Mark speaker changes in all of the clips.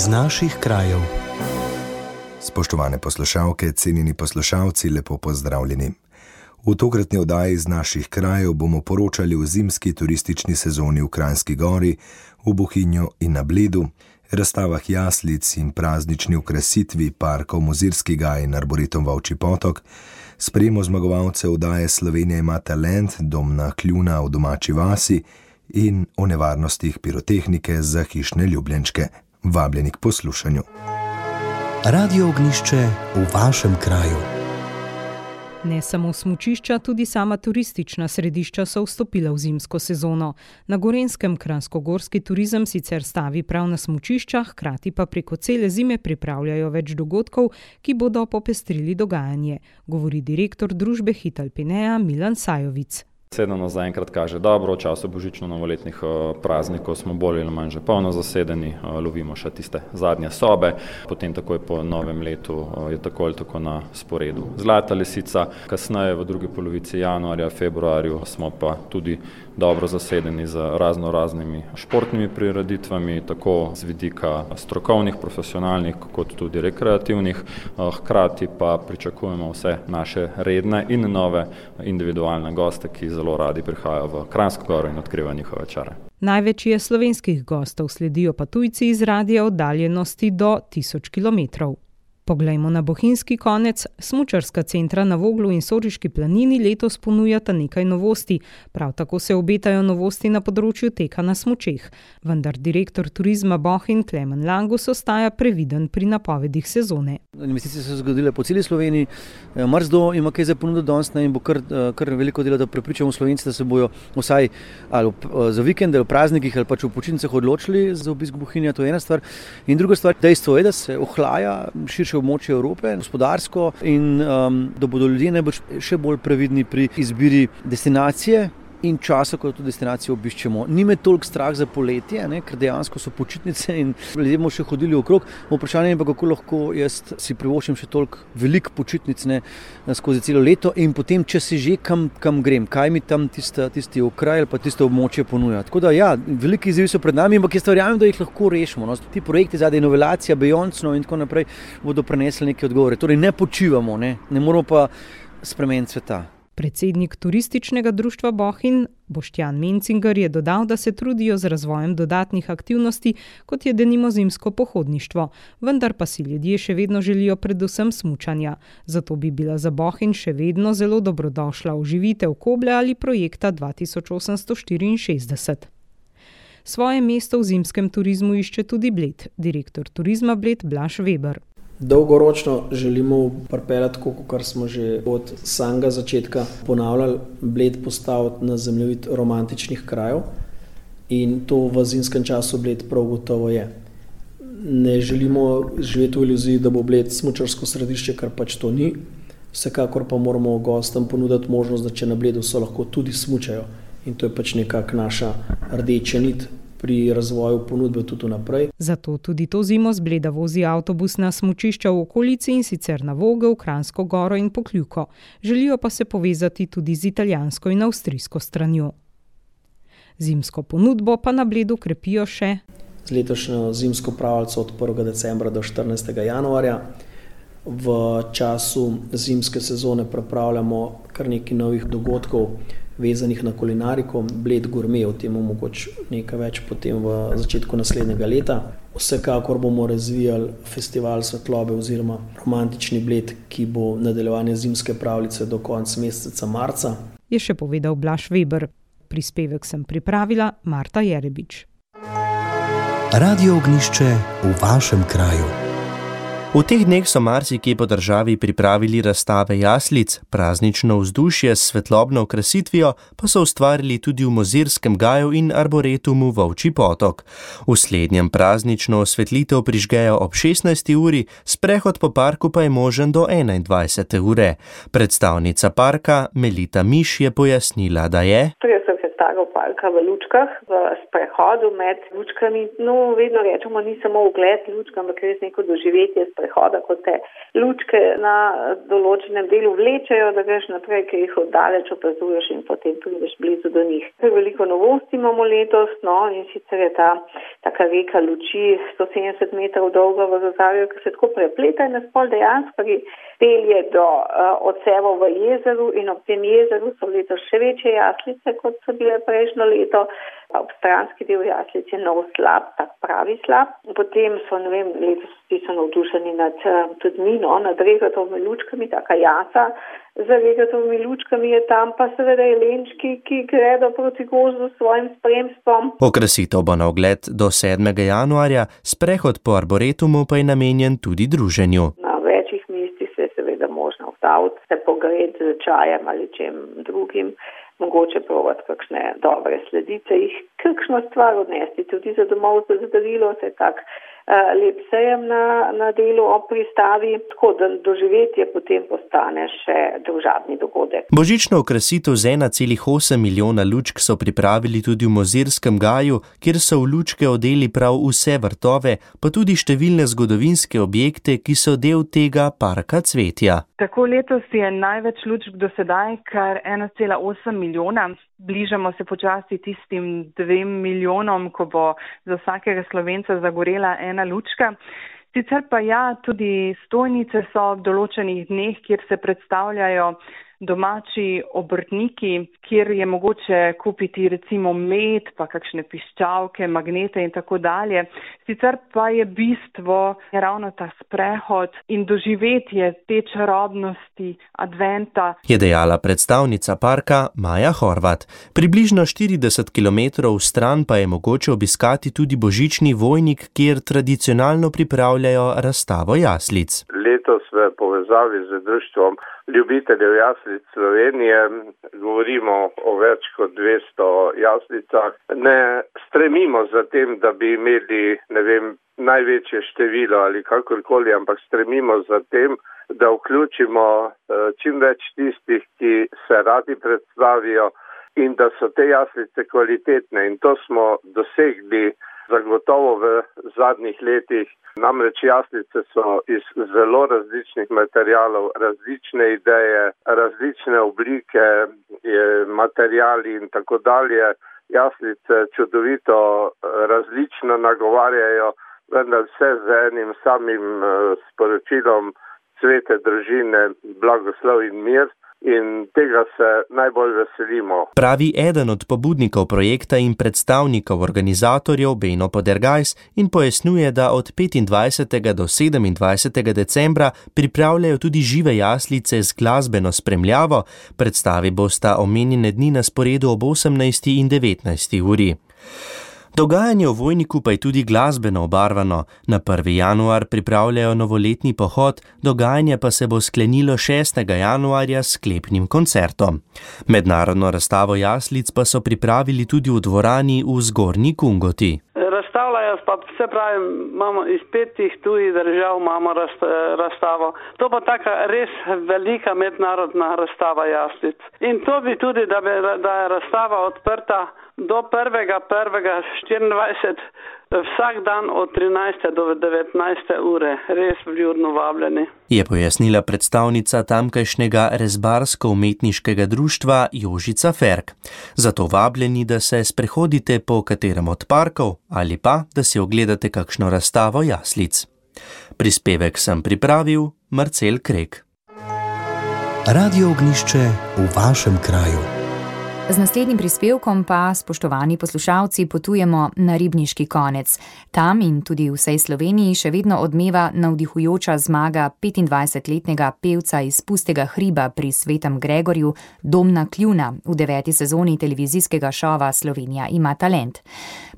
Speaker 1: iz naših krajev.
Speaker 2: Spoštovane poslušalke, cenjeni poslušalci, lepo pozdravljeni. V tokratni oddaji iz naših krajev bomo poročali o zimski turistični sezoni v Kranjski gori, v Bohinju in na Bledu, razstavah jaslic in praznični ukrasitvi parkov Mozirski gaj in Arboretom Vauči potok, spremo zmagovalcev oddaje Slovenija ima talent, dom na kljuna v domači vasi in o nevarnostih pirotehnike za hišne ljubljenčke. Vabljeni k poslušanju.
Speaker 1: Radio ognišče v vašem kraju.
Speaker 3: Ne samo smočišča, tudi sama turistična središča so vstopila v zimsko sezono. Na Gorenskem kransko-gorski turizem sicer stavi prav na smočišča, hkrati pa preko cele zime pripravljajo več dogodkov, ki bodo popestrili dogajanje, govori direktor družbe Hitalpineja Milan Sajovic.
Speaker 4: Sedeno zaenkrat kaže dobro, v času božično-novoletnih praznikov smo bolj ali manj že polno zasedeni, lovimo še tiste zadnje sobe, potem takoj po novem letu je tako ali tako na sporedu. Zlata lisica, kasneje v drugi polovici januarja, februarju smo pa tudi dobro zasedeni z razno raznimi športnimi prireditvami, tako z vidika strokovnih, profesionalnih, kot tudi rekreativnih, hkrati pa pričakujemo vse naše redne in nove individualne goste, ki zelo radi prihajajo v Kranjsko goro in odkrivajo njihove čare.
Speaker 3: Največ je slovenskih gostov, sledijo pa tujci iz radija oddaljenosti do tisoč kilometrov. Poglejmo na bohinjski konec. Smučarska centra na Voglu in Soriški planini letos ponujata nekaj novosti, prav tako se obetajo novosti na področju teka na smučeh. Vendar direktor turizma Bohin Klemen Langus ostaja previden pri napovedih sezone.
Speaker 5: Investicije so se zgodile po celi Sloveniji, marsikdo ima kaj za ponuditi danes in bo kar, kar veliko dela, da prepričamo Slovence, da se bojo vsaj ali za vikende ali v praznikih ali pač v počitnicah odločili za obisk Bohinja, to je ena stvar. In druga stvar, dejstvo je, da se ohlaja širše območje Evrope, gospodarsko, in um, da bodo ljudje najbrž še bolj previdni pri izbiri destinacije. In časa, ko to destinacijo obiščemo, ni me toliko strah za poletje, ne, ker dejansko so počitnice in ljudje bomo še hodili okrog. Vprašanje je pa, kako lahko jaz si privoščim še toliko velik počitnic ne, skozi celo leto in potem, če si že kam, kam grem, kaj mi tam tista, tisti okraj ali pa tisto območje ponuja. Tako da, ja, veliki izzivi so pred nami, ampak jaz verjamem, da jih lahko rešimo. No. Ti projekti zadaj, inovacija, Beyoncno in tako naprej bodo prenesli neke odgovore. Torej, ne počivamo, ne, ne moramo pa spremeniti sveta.
Speaker 3: Predsednik turističnega društva Bohin Boštjan Mencinger je dodal, da se trudijo z razvojem dodatnih aktivnosti, kot je denimo zimsko pohodništvo, vendar pa si ljudje še vedno želijo predvsem smučanja. Zato bi bila za Bohin še vedno zelo dobrodošla oživitev Koble ali projekta 2864. Svoje mesto v zimskem turizmu išče tudi Bled, direktor turizma Bled Blaž Weber.
Speaker 6: Dolgoročno želimo pripeljati, kot smo že od samega začetka ponavljali, Bled postaviti na zemljevid romantičnih krajev in to v zimskem času Bled prav gotovo je. Ne želimo živeti v iluziji, da bo Bled smučarsko središče, kar pač to ni. Vsekakor pa moramo gostom ponuditi možnost, da če na Bledu so lahko tudi smučajo. In to je pač nekako naša rdeča nit pri razvoju ponudbe tudi naprej.
Speaker 3: Zato tudi to zimo z Bleda vozi avtobus na smučišča v okolici in sicer na Vogel, Kranjsko goro in Pokljuko. Želijo pa se povezati tudi z italijansko in avstrijsko stranjo. Zimsko ponudbo pa na Bledu krepijo še.
Speaker 6: Z letošnjo zimsko pravljico od 1. decembra do 14. januarja. V času zimske sezone pripravljamo kar nekaj novih dogodkov, vezanih na kulinariko, Bled Gourmet, o tem mogoče nekaj več potem v začetku naslednjega leta. Vsekakor bomo razvijali festival svetlobe oziroma romantični Bled, ki bo nadaljevanje zimske pravljice do konca meseca marca.
Speaker 3: Je še povedal Blaž Weber. Prispevek sem pripravila Marta Jerebič.
Speaker 1: Radio ognišče v vašem kraju.
Speaker 7: V teh dneh so marsikje po državi pripravili razstave jaslic, praznično vzdušje s svetlobno okrasitvijo pa so ustvarili tudi v Mozirskem gaju in arboretumu Vovči potok. V slednjem praznično osvetlitev prižgejo ob 16. uri, sprehod po parku pa je možen do 21. ure. Predstavnica parka Melita Miš je pojasnila, da je.
Speaker 8: Staro parka v Lučkah, v sprehodu med Lučkami. No, vedno rečemo, ni samo ogled Lučka, ampak res neko doživetje sprehoda, ko te Lučke na določenem delu vlečejo, da greš naprej, ker jih oddaleč opazuješ in potem prideš blizu do njih. Veliko novosti imamo letos, no, in sicer je ta taka reka luči 170 metrov dolga v Zazavju, ki se tako prepleta in nas pol dejansko pelje do uh, odsevov v jezeru in ob tem jezeru so letos še večje jaslice, kot so bile prejšnjo leto. Ob stranski del jaslic je nov slab, tak pravi slab. Potem so, ne vem, letos vsi so navdušeni nad uh, tudi mino, nad regatovimi lučkami, taka jasa. Za regatovimi lučkami je tam pa seveda jelenčki, ki gredo proti gozdu s svojim spremstvom.
Speaker 7: Okrasitev bo na ogled do 7. januarja, sprehod po arboretumu pa je namenjen tudi druženju.
Speaker 8: Na večjih mestih se je seveda možno vstaviti, se pogred z čajem ali čem drugim, mogoče provati kakšne dobre sledice, jih kakšno stvar odnesti tudi za domov za zdarilo, se tak uh, lep sejem na, na delu ob pristavi, tako da doživetje potem postane še družabni dogodek.
Speaker 7: Božično okrasitev z 1,8 milijona lučk so pripravili tudi v Mozirskem gaju, kjer so v lučke odeli prav vse vrtove, pa tudi številne zgodovinske objekte, ki so del tega parka cvetja.
Speaker 9: Tako letos je največ lučk do sedaj, kar 1,8 milijona. Bližamo se počasi tistim dvem milijonom, ko bo za vsakega slovenca zagorela ena lučka. Sicer pa ja, tudi stojnice so v določenih dneh, kjer se predstavljajo domači obrtniki, kjer je mogoče kupiti recimo med, pa kakšne piščalke, magnete in tako dalje. Sicer pa je bistvo ravno ta sprehod in doživetje te čarobnosti adventa.
Speaker 7: Je dejala predstavnica parka Maja Horvat. Približno 40 km stran pa je mogoče obiskati tudi božični vojnik, kjer tradicionalno pripravljajo razstavo jaslic.
Speaker 10: Letos v povezavi z društvom ljubiteljev jaslic Slovenije, govorimo o več kot 200 jaslicah. Ne stremimo za tem, da bi imeli ne vem, največje število ali kakorkoli, ampak stremimo za tem, da vključimo eh, čim več tistih, ki se radi predstavijo in da so te jaslice kvalitetne. In to smo dosegli zagotovo v zadnjih letih. Namreč jaslice so iz zelo različnih materijalov, različne ideje, različne oblike, materijali in tako dalje. Jaslice čudovito različno nagovarjajo, vendar vse z enim samim eh, sporočilom svete družine, blagoslov in mir in tega se najbolj veselimo.
Speaker 7: Pravi eden od pobudnikov projekta in predstavnikov organizatorjev Beno Podergajs in pojasnjuje, da od 25. do 27. decembra pripravljajo tudi žive jaslice z glasbeno spremljavo, predstavi bosta omenjene dni na sporedu ob 18. in 19. uri. Dogajanje v vojniku pa je tudi glasbeno obarvano. Na 1. januar pripravljajo novoletni pohod, dogajanje pa se bo sklenilo 6. januarja s sklepnim koncertom. Mednarodno razstavo jaslic pa so pripravili tudi v dvorani v Zgornji Kungoti.
Speaker 11: Razstavljajo pa vse pravi, imamo iz petih tujih držav imamo razstavo. To pa taka res velika mednarodna razstava jaslic. In to bi tudi, da, bi, da je razstava odprta do 1.1.24, vsak dan od 13. do 19. ure, res vljudno vabljeni.
Speaker 7: Je pojasnila predstavnica tamkajšnjega rezbarsko-umetniškega društva Jožica Ferk. Zato vabljeni, da se sprehodite po katerem od parkov ali pa da si ogledate kakšno razstavo jaslic. Prispevek sem pripravil Marcel Krek.
Speaker 1: Radio ognišče v vašem kraju.
Speaker 12: Z naslednjim prispevkom pa, spoštovani poslušalci, potujemo na ribniški konec. Tam in tudi v vsej Sloveniji še vedno odmeva navdihujoča zmaga 25-letnega pevca iz pustega hriba pri Svetem Gregorju, Domna Kljuna, v deveti sezoni televizijskega šova Slovenija ima talent.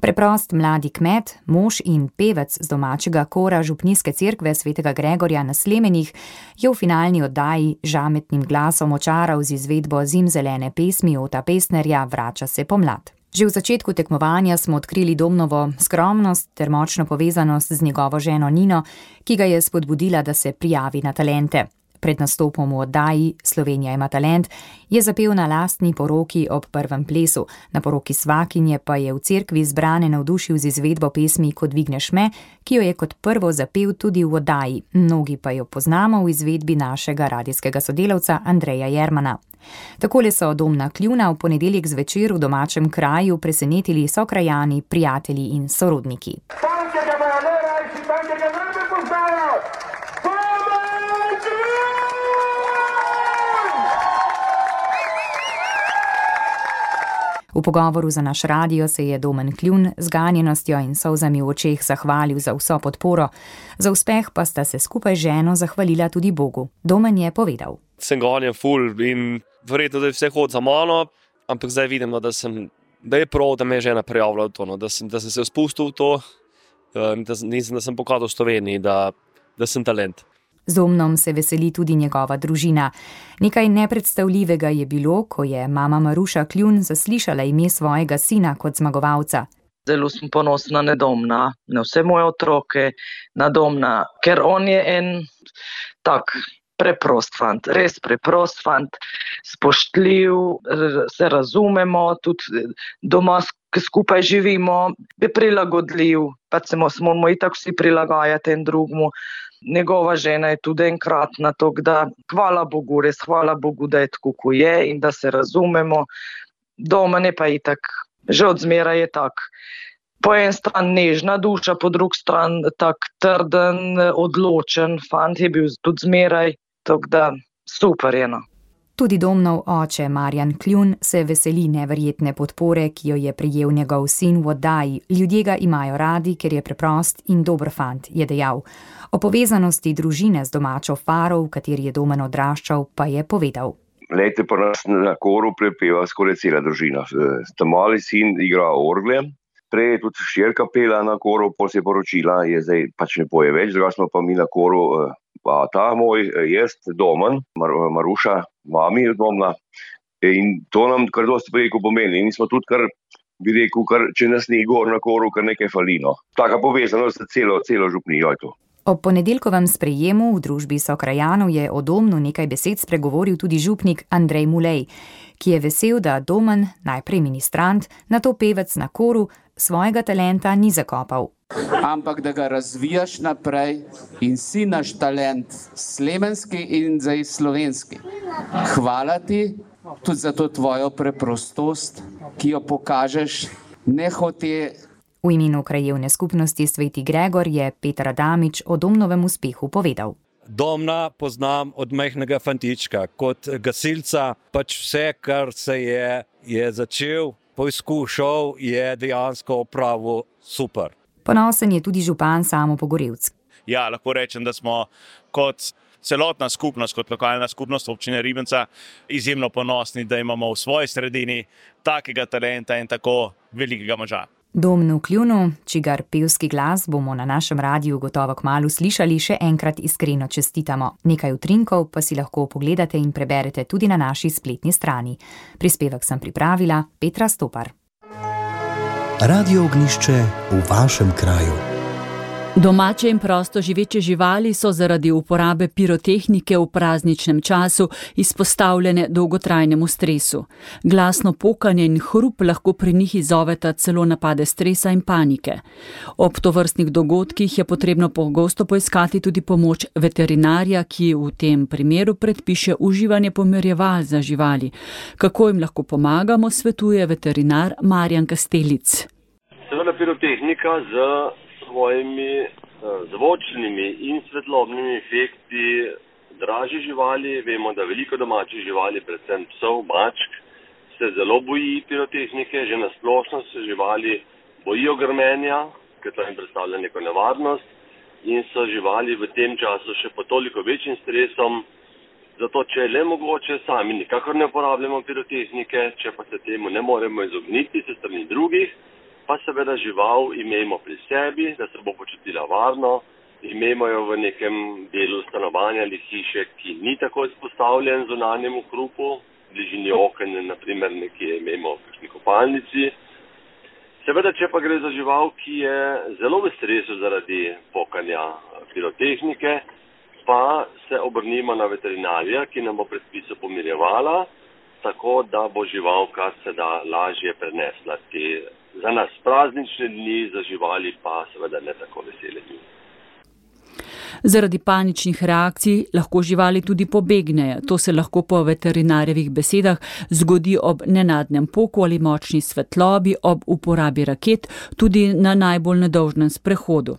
Speaker 12: Preprost mladi kmet, mož in pevec z domačega kora Župnijske cerkve Svetega Gregorja na Slemenih je v finalni oddaji žametnim glasom očaral z izvedbo zimzelene pesmi o tapesi. Pesnerja vrača se pomlad. Že v začetku tekmovanja smo odkrili Domnovo skromnost ter močno povezanost z njegovo ženo Nino, ki ga je spodbudila, da se prijavi na talente. Pred nastopom v oddaji Slovenija ima talent je zapel na lastni poroki ob prvem plesu, na poroki svakinje pa je v cerkvi zbrane navdušil z izvedbo pesmi Ko dvigneš me, ki jo je kot prvo zapel tudi v oddaji, mnogi pa jo poznamo v izvedbi našega radijskega sodelavca Andreja Jermana. Takole so domna kljuna v ponedeljek zvečer v domačem kraju presenetili so krajani, prijatelji in sorodniki. V pogovoru za naš radio se je Domen Kljun z ganjenostjo in solzami v očeh zahvalil za vso podporo, za uspeh pa sta se skupaj ženo zahvalila tudi Bogu. Domen je povedal:
Speaker 13: Sem ganjen ful in verjetno, da je vse hod za mano, ampak zdaj vidim, no, da, sem, da je prav, da me je žena prijavila v to, no, da, sem, da sem se spustil v to, eh, da, da sem pokazal Sloveniji, da, da sem talent.
Speaker 12: Z omnom se veseli tudi njegova družina. Nekaj nepredstavljivega je bilo, ko je mama Maruša Kljun zaslišala ime svojega sina kot zmagovalca.
Speaker 14: Zelo sem ponosna na domna, na vse moje otroke, na domna, ker on je en tak preprost fant, res preprost fant, spoštljiv, se razumemo, tudi doma skupaj živimo, je prilagodljiv, pa se moramo itak vsi prilagajati en drugmu. Njegova žena je tudi enkratna, tako da hvala Bogu, res hvala Bogu, da je tako, kot je in da se razumemo. Doma ne pa itak, že od zmeraj je tak. Po eni strani nežna duša, po drugi strani tak trden, odločen fant je bil tudi zmeraj, tako da super je. No.
Speaker 12: Tudi domnov oče Marjan Kljun se veseli neverjetne podpore, ki jo je prijel njegov sin v oddaji. Ljudje ga imajo radi, ker je preprost in dober fant, je dejal. O povezanosti družine z domačo faro, v kateri je domen odraščal, pa je povedal.
Speaker 15: Lejte pa nas na koru prepeva skoraj cela družina. Tam mali sin igra orgle, prej je tudi širka pela na koru, pol se je poročila, je zdaj pač ne poje več, druga smo pa mi na koru pa ta moj, eh, jaz, domen, Mar Maruša, mami je domna. In to nam kar dosti preko pomeni. In smo tudi, kar bi rekel, kar, če nas ni gor na koru, kar nekaj falino. Taka povezanost za celo, celo župnijo je to.
Speaker 12: Ob ponedeljkovem sprejemu v družbi Sokrajanov je o domnu nekaj besed spregovoril tudi župnik Andrej Mulej, ki je vesel, da domen, najprej ministrant, na to pevec na koru, svojega talenta ni zakopal
Speaker 16: ampak da ga razvijaš naprej in si naš talent, slemenski in zdaj slovenski. Hvala ti tudi za to tvojo preprostost, ki jo pokažeš, ne hote.
Speaker 12: V imenu krajevne skupnosti Sveti Gregor je Petr Adamič o domnovem uspehu povedal.
Speaker 17: Domna poznam od majhnega fantička, kot gasilca, pač vse, kar se je, je začel, poizkušal, je dejansko opravil super.
Speaker 12: Ponosen je tudi župan Samo Pogorevc.
Speaker 18: Ja, lahko rečem, da smo kot celotna skupnost, kot lokalna skupnost občine Ribenca, izjemno ponosni, da imamo v svoji sredini takega talenta in tako velikega moža.
Speaker 12: Domnu Kljunu, čigar pevski glas bomo na našem radiju gotovo kmalo slišali, še enkrat iskreno čestitamo. Nekaj utrinkov pa si lahko pogledate in preberete tudi na naši spletni strani. Prispevek sem pripravila Petra Stopar.
Speaker 1: Radio ognišče v vašem kraju.
Speaker 19: Domače in prosto živeče živali so zaradi uporabe pirotehnike v prazničnem času izpostavljene dolgotrajnemu stresu. Glasno pokanje in hrup lahko pri njih izzoveta celo napade stresa in panike. Ob tovrstnih dogodkih je potrebno pogosto poiskati tudi pomoč veterinarja, ki v tem primeru predpiše uživanje pomirjeval za živali. Kako jim lahko pomagamo, svetuje veterinar Marjan Kastelic.
Speaker 20: Seveda pirotehnika z svojimi uh, zvočnimi in svetlobnimi efekti draži živali. Vemo, da veliko domačih živali, predvsem psov, mačk, se zelo boji pirotehnike. Že na splošno se živali bojijo grmenja, ker to jim predstavlja neko nevarnost in so živali v tem času še po toliko večjim stresom. Zato, če je le mogoče, sami nikakor ne uporabljamo pirotehnike, če pa se temu ne moremo izogniti se strani drugih, pa seveda žival imejmo pri sebi, da se bo počutila varno, imejmo jo v nekem delu stanovanja ali hiše, ki ni tako izpostavljen zunanjemu hrupu, bližini oken, naprimer nekje imejmo v kakšni kopalnici. Seveda, če pa gre za žival, ki je zelo v stresu zaradi pokanja pirotehnike, pa se obrnimo na veterinarja, ki nam bo predpisal pomirjevala, tako da bo živalka se da lažje prenesla te za nas praznične dni, za živali pa seveda ne tako vesele dni.
Speaker 19: Zaradi paničnih reakcij lahko živali tudi pobegnejo. To se lahko po veterinarjevih besedah zgodi ob nenadnem poku ali močni svetlobi, ob uporabi raket, tudi na najbolj nedolžnem sprehodu.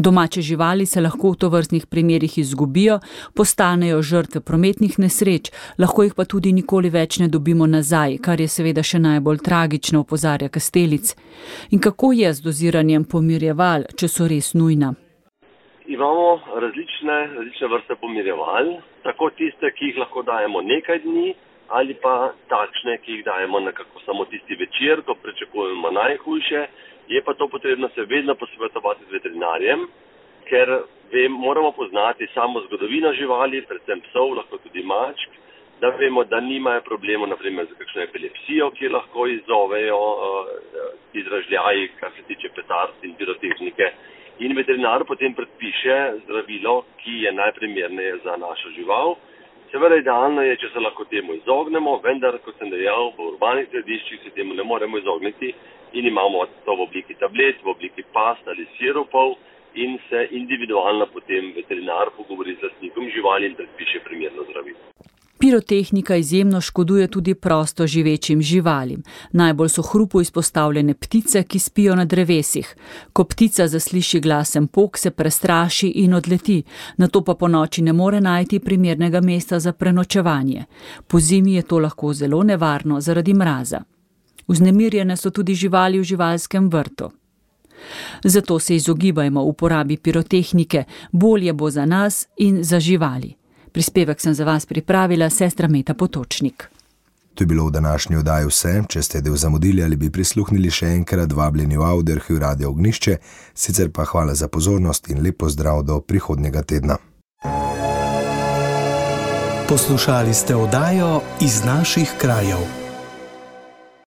Speaker 19: Domače živali se lahko v tovrstnih primerjih izgubijo, postanejo žrtve prometnih nesreč, lahko jih pa tudi nikoli več ne dobimo nazaj, kar je seveda še najbolj tragično, opozarja Kastelic. In kako je z doziranjem pomirjeval, če so res nujna?
Speaker 20: Imamo različne, različne vrste pomirjeval, tako tiste, ki jih lahko dajemo nekaj dni, ali pa takšne, ki jih dajemo nekako samo tisti večer, ko pričakujemo najhujše je pa to potrebno se vedno posvetovati z veterinarjem, ker vem, moramo poznati samo zgodovino živali, predvsem psov, lahko tudi mačk, da vemo, da nimajo problemov naprimer za kakšno epilepsijo, ki lahko izzovejo uh, izražljaji, kar se tiče petard in pirotehnike. In veterinar potem predpiše zdravilo, ki je najprimerneje za našo žival. Seveda idealno je, če se lahko temu izognemo, vendar, kot sem dejal, v urbanih središčih se temu ne moremo izogniti in imamo to v obliki tablet, v obliki past ali sirupov in se individualno potem veterinar pogovori z lastnikom živali in predpiše primerno zdravilo.
Speaker 19: Pirotehnika izjemno škoduje tudi prosto živečim živalim. Najbolj so hrupu izpostavljene ptice, ki spijo na drevesih. Ko ptica zasliši glasen pok, se prestraši in odleti, na to pa po noči ne more najti primernega mesta za prenočevanje. Po zimi je to lahko zelo nevarno zaradi mraza. Vznemirjene so tudi živali v živalskem vrtu. Zato se izogibajmo uporabi pirotehnike, bolje bo za nas in za živali. Prispevek sem za vas pripravila sestra Meta Potočnik.
Speaker 2: To je bilo v današnji oddaji vse. Če ste del zamudili ali bi prisluhnili še enkrat, vabljeni v Auderhu Radio Ognišče, sicer pa hvala za pozornost in lepo zdrav do prihodnjega tedna.
Speaker 1: Poslušali ste oddajo iz naših krajev.